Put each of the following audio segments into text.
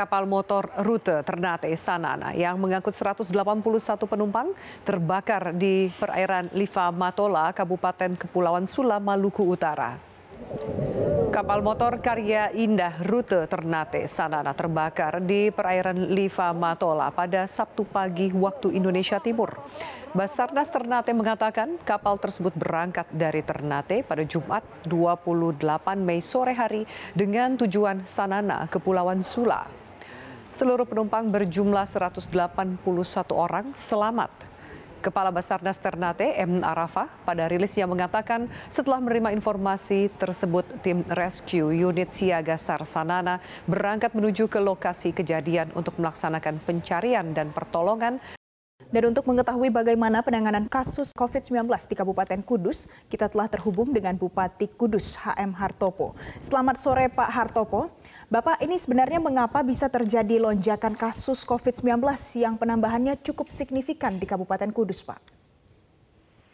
kapal motor rute Ternate Sanana yang mengangkut 181 penumpang terbakar di perairan Liva Matola, Kabupaten Kepulauan Sula, Maluku Utara. Kapal motor karya Indah rute Ternate Sanana terbakar di perairan Liva Matola pada Sabtu pagi waktu Indonesia Timur. Basarnas Ternate mengatakan kapal tersebut berangkat dari Ternate pada Jumat 28 Mei sore hari dengan tujuan Sanana, Kepulauan Sula. Seluruh penumpang berjumlah 181 orang selamat. Kepala Basarnas Ternate M. Arafah pada rilisnya mengatakan setelah menerima informasi tersebut tim rescue unit siaga Sarsanana berangkat menuju ke lokasi kejadian untuk melaksanakan pencarian dan pertolongan dan untuk mengetahui bagaimana penanganan kasus COVID-19 di Kabupaten Kudus, kita telah terhubung dengan Bupati Kudus HM Hartopo. Selamat sore Pak Hartopo. Bapak, ini sebenarnya mengapa bisa terjadi lonjakan kasus COVID-19 yang penambahannya cukup signifikan di Kabupaten Kudus, Pak?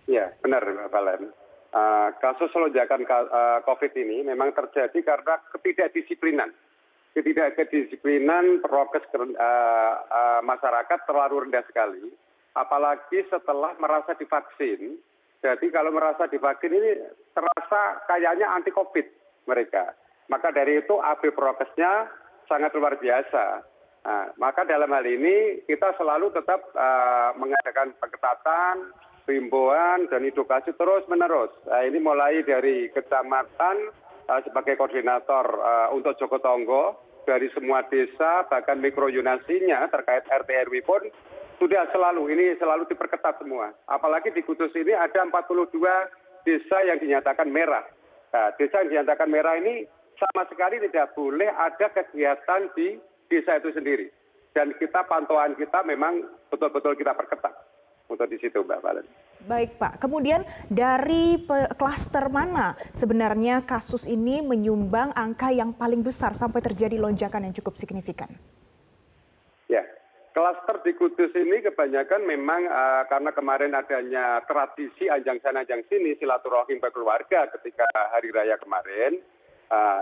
Ya, benar, Mbak Valen. Uh, kasus lonjakan uh, COVID ini memang terjadi karena ketidakdisiplinan. Ketidakdisiplinan prokes uh, uh, masyarakat terlalu rendah sekali, apalagi setelah merasa divaksin. Jadi kalau merasa divaksin ini terasa kayaknya anti COVID mereka maka dari itu ab prokesnya sangat luar biasa. Nah, maka dalam hal ini kita selalu tetap uh, mengadakan pengetatan himbauan dan edukasi terus menerus nah, ini mulai dari kecamatan uh, sebagai koordinator uh, untuk Joko Tonggo dari semua desa bahkan mikro yunasinya terkait RT RW pun sudah selalu ini selalu diperketat semua. Apalagi di Kudus ini ada 42 desa yang dinyatakan merah. Nah, desa yang dinyatakan merah ini sama sekali tidak boleh ada kegiatan di desa itu sendiri. Dan kita pantauan kita memang betul-betul kita perketat untuk di situ Mbak Valen. Baik Pak, kemudian dari klaster mana sebenarnya kasus ini menyumbang angka yang paling besar sampai terjadi lonjakan yang cukup signifikan? Ya, klaster di Kudus ini kebanyakan memang uh, karena kemarin adanya tradisi anjang sana anjang sini silaturahim keluarga ketika hari raya kemarin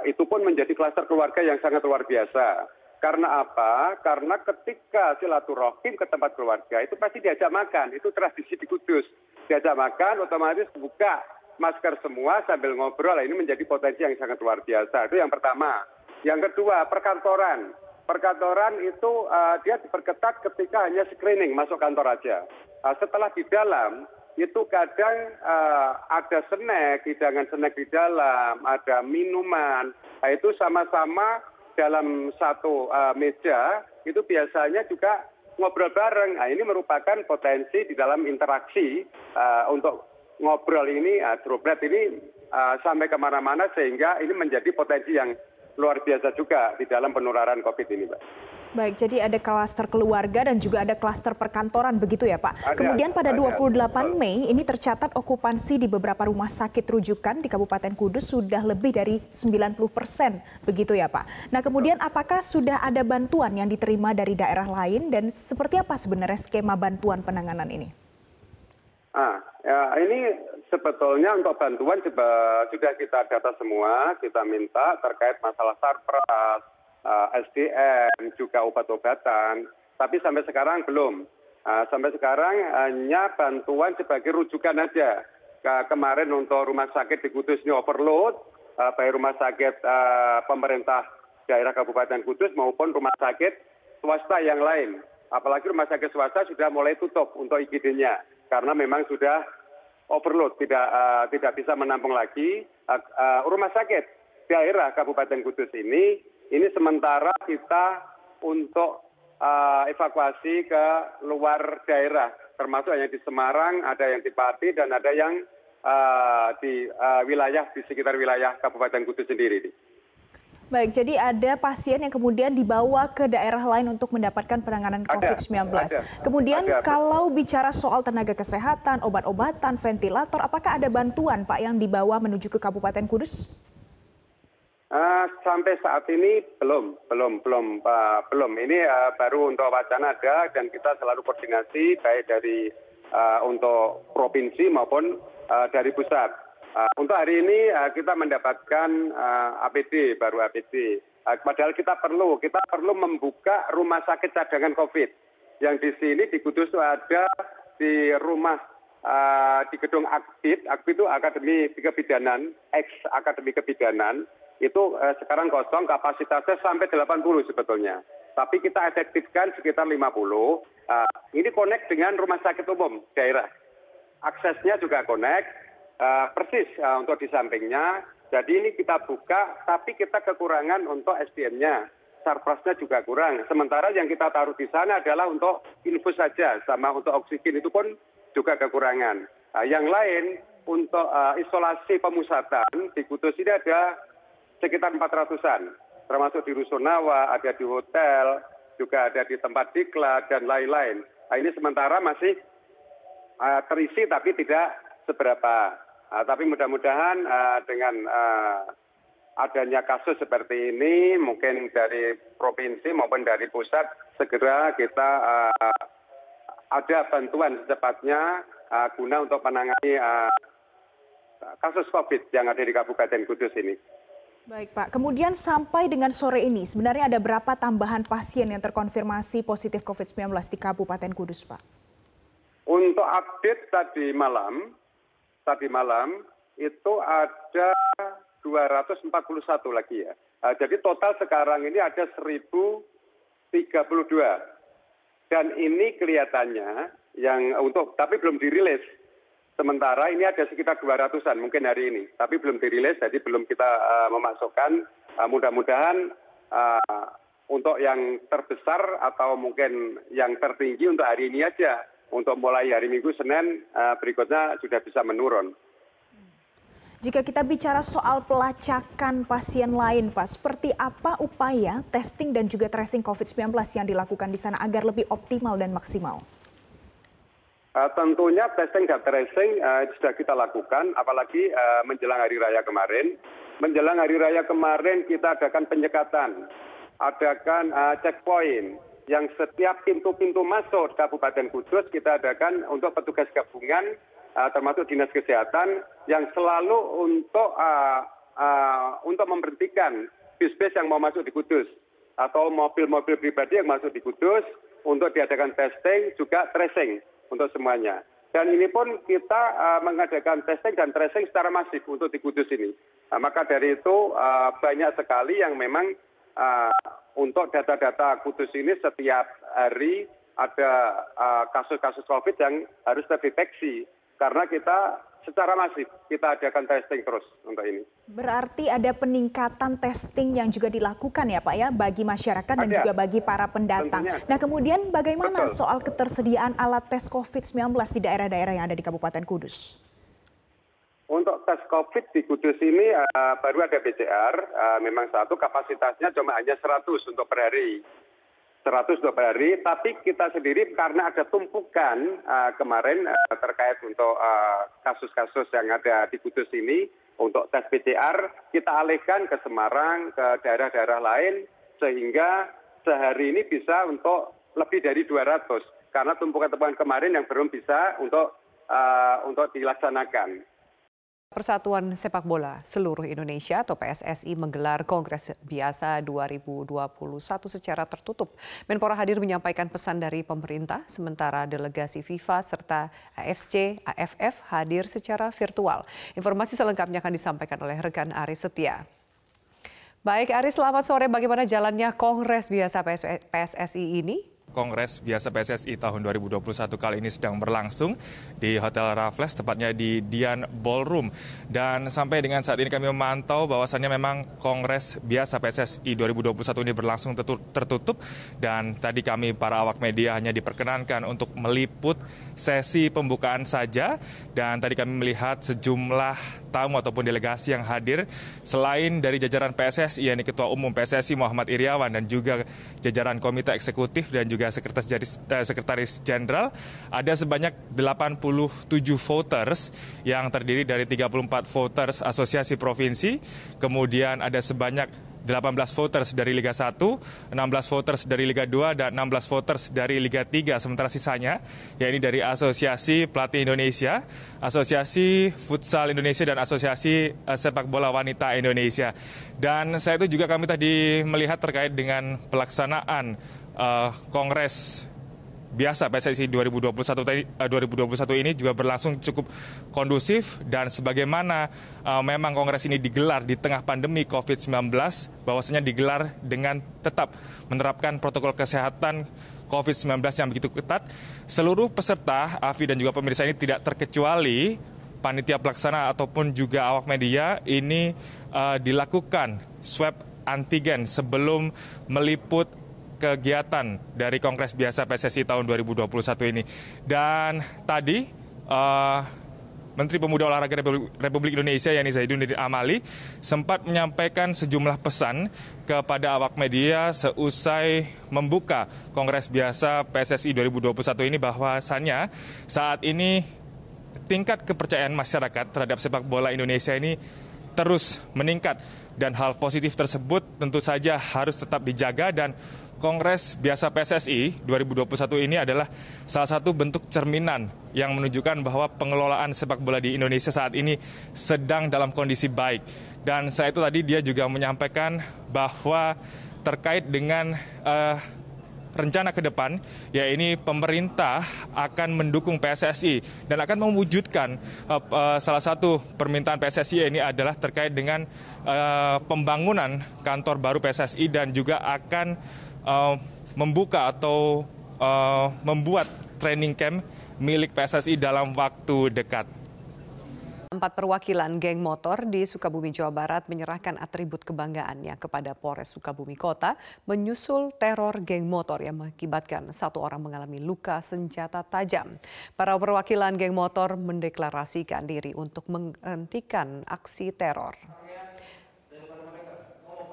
itu pun menjadi kluster keluarga yang sangat luar biasa. Karena apa? Karena ketika silaturahim ke tempat keluarga itu pasti diajak makan. Itu tradisi di kudus. Diajak makan otomatis buka masker semua sambil ngobrol. Ini menjadi potensi yang sangat luar biasa. Itu yang pertama. Yang kedua perkantoran. Perkantoran itu uh, dia diperketat ketika hanya screening masuk kantor aja. Uh, setelah di dalam itu kadang uh, ada snack hidangan snack di dalam ada minuman. Nah, itu sama-sama dalam satu uh, meja itu biasanya juga ngobrol bareng. Nah ini merupakan potensi di dalam interaksi uh, untuk ngobrol ini droplet ini sampai ke mana-mana sehingga ini menjadi potensi yang luar biasa juga di dalam penularan COVID ini, Mbak. Baik, jadi ada klaster keluarga dan juga ada klaster perkantoran begitu ya Pak. Ada, Kemudian pada ada, 28 Mei ini tercatat okupansi di beberapa rumah sakit rujukan di Kabupaten Kudus sudah lebih dari 90 persen begitu ya Pak. Nah kemudian apakah sudah ada bantuan yang diterima dari daerah lain dan seperti apa sebenarnya skema bantuan penanganan ini? Ah, ya, ini sebetulnya untuk bantuan sudah kita data semua, kita minta terkait masalah sarpras, Eh, sdm juga obat obatan tapi sampai sekarang belum. Eh, sampai sekarang hanya bantuan sebagai rujukan saja kemarin untuk rumah sakit di kudus ini overload eh, baik rumah sakit pemerintah daerah kabupaten kudus maupun rumah sakit swasta yang lain. Apalagi rumah sakit swasta sudah mulai tutup untuk igd nya karena memang sudah overload tidak tidak bisa menampung lagi. Rumah sakit daerah kabupaten kudus ini ini sementara kita untuk uh, evakuasi ke luar daerah. Termasuk yang di semarang ada yang di pati dan ada yang uh, di uh, wilayah di sekitar wilayah kabupaten kudus sendiri Baik, jadi ada pasien yang kemudian dibawa ke daerah lain untuk mendapatkan penanganan COVID-19. Kemudian ada. kalau bicara soal tenaga kesehatan, obat-obatan, ventilator, apakah ada bantuan Pak yang dibawa menuju ke Kabupaten Kudus? Uh, sampai saat ini belum, belum, belum, uh, belum. Ini uh, baru untuk wacana ada dan kita selalu koordinasi baik dari uh, untuk provinsi maupun uh, dari pusat. Uh, untuk hari ini uh, kita mendapatkan uh, APD, baru APD. padahal kita perlu kita perlu membuka rumah sakit cadangan covid. Yang di sini di kudus ada di rumah di gedung akbid. Akbid itu akademi kebidanan ex akademi kebidanan. Itu sekarang kosong kapasitasnya sampai 80 sebetulnya. Tapi kita efektifkan sekitar 50 uh, ini connect dengan rumah sakit umum daerah. Aksesnya juga connect persis uh, untuk di sampingnya jadi ini kita buka tapi kita kekurangan untuk SDM-nya sarprasnya juga kurang. Sementara yang kita taruh di sana adalah untuk infus saja, sama untuk oksigen itu pun juga kekurangan. Nah, yang lain untuk uh, isolasi pemusatan di Kudus ini ada sekitar 400-an, termasuk di Rusunawa, ada di hotel, juga ada di tempat diklat dan lain-lain. Nah, ini sementara masih uh, terisi tapi tidak seberapa. Uh, tapi mudah-mudahan uh, dengan uh, adanya kasus seperti ini mungkin dari provinsi maupun dari pusat segera kita uh, ada bantuan secepatnya uh, guna untuk menangani uh, kasus COVID yang ada di Kabupaten Kudus ini. Baik Pak, kemudian sampai dengan sore ini sebenarnya ada berapa tambahan pasien yang terkonfirmasi positif COVID-19 di Kabupaten Kudus Pak? Untuk update tadi malam, tadi malam itu ada 241 lagi ya. Nah, jadi total sekarang ini ada 1032. Dan ini kelihatannya yang untuk tapi belum dirilis. Sementara ini ada sekitar 200-an mungkin hari ini, tapi belum dirilis jadi belum kita uh, memasukkan uh, mudah-mudahan uh, untuk yang terbesar atau mungkin yang tertinggi untuk hari ini aja. Untuk mulai hari Minggu Senin uh, berikutnya sudah bisa menurun. Jika kita bicara soal pelacakan pasien lain, Pak, seperti apa upaya testing dan juga tracing COVID-19 yang dilakukan di sana agar lebih optimal dan maksimal? Uh, tentunya testing dan tracing uh, sudah kita lakukan, apalagi uh, menjelang hari raya kemarin. Menjelang hari raya kemarin kita adakan penyekatan, adakan uh, checkpoint, yang setiap pintu-pintu masuk Kabupaten Kudus kita adakan untuk petugas gabungan uh, termasuk dinas kesehatan yang selalu untuk uh, uh, untuk memberhentikan bis-bis yang mau masuk di Kudus atau mobil-mobil pribadi yang masuk di Kudus untuk diadakan testing juga tracing untuk semuanya. Dan ini pun kita uh, mengadakan testing dan tracing secara masif untuk di Kudus ini. Nah, maka dari itu uh, banyak sekali yang memang uh, untuk data-data Kudus ini setiap hari ada kasus-kasus uh, COVID yang harus terdeteksi karena kita secara masif kita adakan testing terus untuk ini. Berarti ada peningkatan testing yang juga dilakukan ya Pak ya bagi masyarakat dan juga bagi para pendatang. Tentunya. Nah kemudian bagaimana Betul. soal ketersediaan alat tes COVID-19 di daerah-daerah yang ada di Kabupaten Kudus? Untuk tes COVID di Kudus ini uh, baru ada PCR, uh, memang satu kapasitasnya cuma hanya 100 untuk per hari. 100 dua hari, tapi kita sendiri karena ada tumpukan uh, kemarin terkait untuk kasus-kasus yang ada di Kudus ini untuk tes PCR, kita alihkan ke Semarang, ke daerah-daerah lain, sehingga sehari ini bisa untuk lebih dari 200 karena tumpukan-tumpukan kemarin yang belum bisa untuk uh, untuk dilaksanakan. Persatuan Sepak Bola Seluruh Indonesia atau PSSI menggelar Kongres Biasa 2021 secara tertutup. Menpora hadir menyampaikan pesan dari pemerintah, sementara delegasi FIFA serta AFC, AFF hadir secara virtual. Informasi selengkapnya akan disampaikan oleh rekan Aris Setia. Baik Aris, selamat sore. Bagaimana jalannya Kongres Biasa PSSI ini? Kongres Biasa PSSI tahun 2021 kali ini sedang berlangsung di Hotel Raffles, tepatnya di Dian Ballroom. Dan sampai dengan saat ini kami memantau bahwasannya memang Kongres Biasa PSSI 2021 ini berlangsung tertutup. Dan tadi kami para awak media hanya diperkenankan untuk meliput sesi pembukaan saja. Dan tadi kami melihat sejumlah tamu ataupun delegasi yang hadir selain dari jajaran PSSI, yakni Ketua Umum PSSI Muhammad Iriawan dan juga jajaran Komite Eksekutif dan juga juga sekretaris eh, sekretaris jenderal ada sebanyak 87 voters yang terdiri dari 34 voters asosiasi provinsi, kemudian ada sebanyak 18 voters dari Liga 1, 16 voters dari Liga 2, dan 16 voters dari Liga 3. Sementara sisanya, yakni dari Asosiasi Pelatih Indonesia, Asosiasi Futsal Indonesia, dan Asosiasi uh, Sepak Bola Wanita Indonesia. Dan saya itu juga kami tadi melihat terkait dengan pelaksanaan uh, Kongres biasa PSSI 2021 2021 ini juga berlangsung cukup kondusif. Dan sebagaimana uh, memang kongres ini digelar di tengah pandemi Covid-19 bahwasanya digelar dengan tetap menerapkan protokol kesehatan COVID-19 yang begitu ketat. Seluruh peserta AFI dan juga pemirsa ini tidak terkecuali panitia pelaksana ataupun juga awak media ini uh, dilakukan swab antigen sebelum meliput kegiatan dari Kongres Biasa PSSI tahun 2021 ini. Dan tadi uh, Menteri Pemuda Olahraga Republik Indonesia Yani Zaiduddin Amali sempat menyampaikan sejumlah pesan kepada awak media seusai membuka Kongres Biasa PSSI 2021 ini bahwasannya saat ini tingkat kepercayaan masyarakat terhadap sepak bola Indonesia ini terus meningkat dan hal positif tersebut tentu saja harus tetap dijaga dan Kongres Biasa PSSI 2021 ini adalah salah satu bentuk cerminan yang menunjukkan bahwa pengelolaan sepak bola di Indonesia saat ini sedang dalam kondisi baik. Dan saya itu tadi dia juga menyampaikan bahwa terkait dengan uh, rencana ke depan, ya ini pemerintah akan mendukung PSSI dan akan mewujudkan uh, uh, salah satu permintaan PSSI ini adalah terkait dengan uh, pembangunan kantor baru PSSI dan juga akan uh, membuka atau uh, membuat training camp milik PSSI dalam waktu dekat. Empat perwakilan geng motor di Sukabumi, Jawa Barat menyerahkan atribut kebanggaannya kepada Polres Sukabumi Kota menyusul teror geng motor yang mengakibatkan satu orang mengalami luka senjata tajam. Para perwakilan geng motor mendeklarasikan diri untuk menghentikan aksi teror.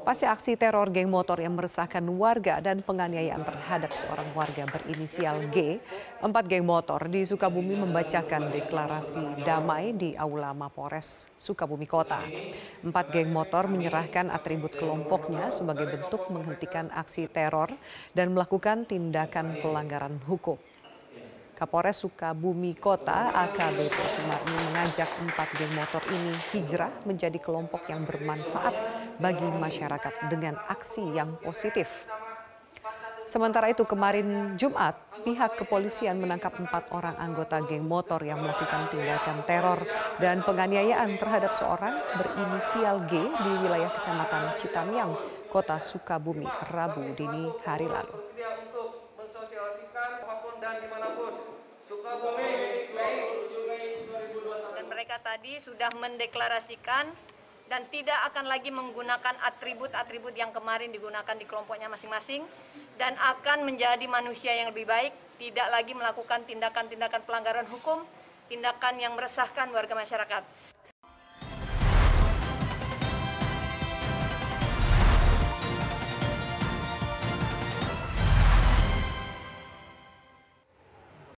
Pasca aksi teror geng motor yang meresahkan warga dan penganiayaan terhadap seorang warga berinisial G, empat geng motor di Sukabumi membacakan deklarasi damai di Aula Mapores Sukabumi Kota. Empat geng motor menyerahkan atribut kelompoknya sebagai bentuk menghentikan aksi teror dan melakukan tindakan pelanggaran hukum. Kapolres Sukabumi Kota AKBP Sumarni mengajak empat geng motor ini hijrah menjadi kelompok yang bermanfaat bagi masyarakat dengan aksi yang positif. Sementara itu kemarin Jumat, pihak kepolisian menangkap empat orang anggota geng motor yang melakukan tindakan teror dan penganiayaan terhadap seorang berinisial G di wilayah Kecamatan Citamiang, Kota Sukabumi, Rabu dini hari lalu. Mereka tadi sudah mendeklarasikan dan tidak akan lagi menggunakan atribut-atribut yang kemarin digunakan di kelompoknya masing-masing dan akan menjadi manusia yang lebih baik, tidak lagi melakukan tindakan-tindakan pelanggaran hukum, tindakan yang meresahkan warga masyarakat.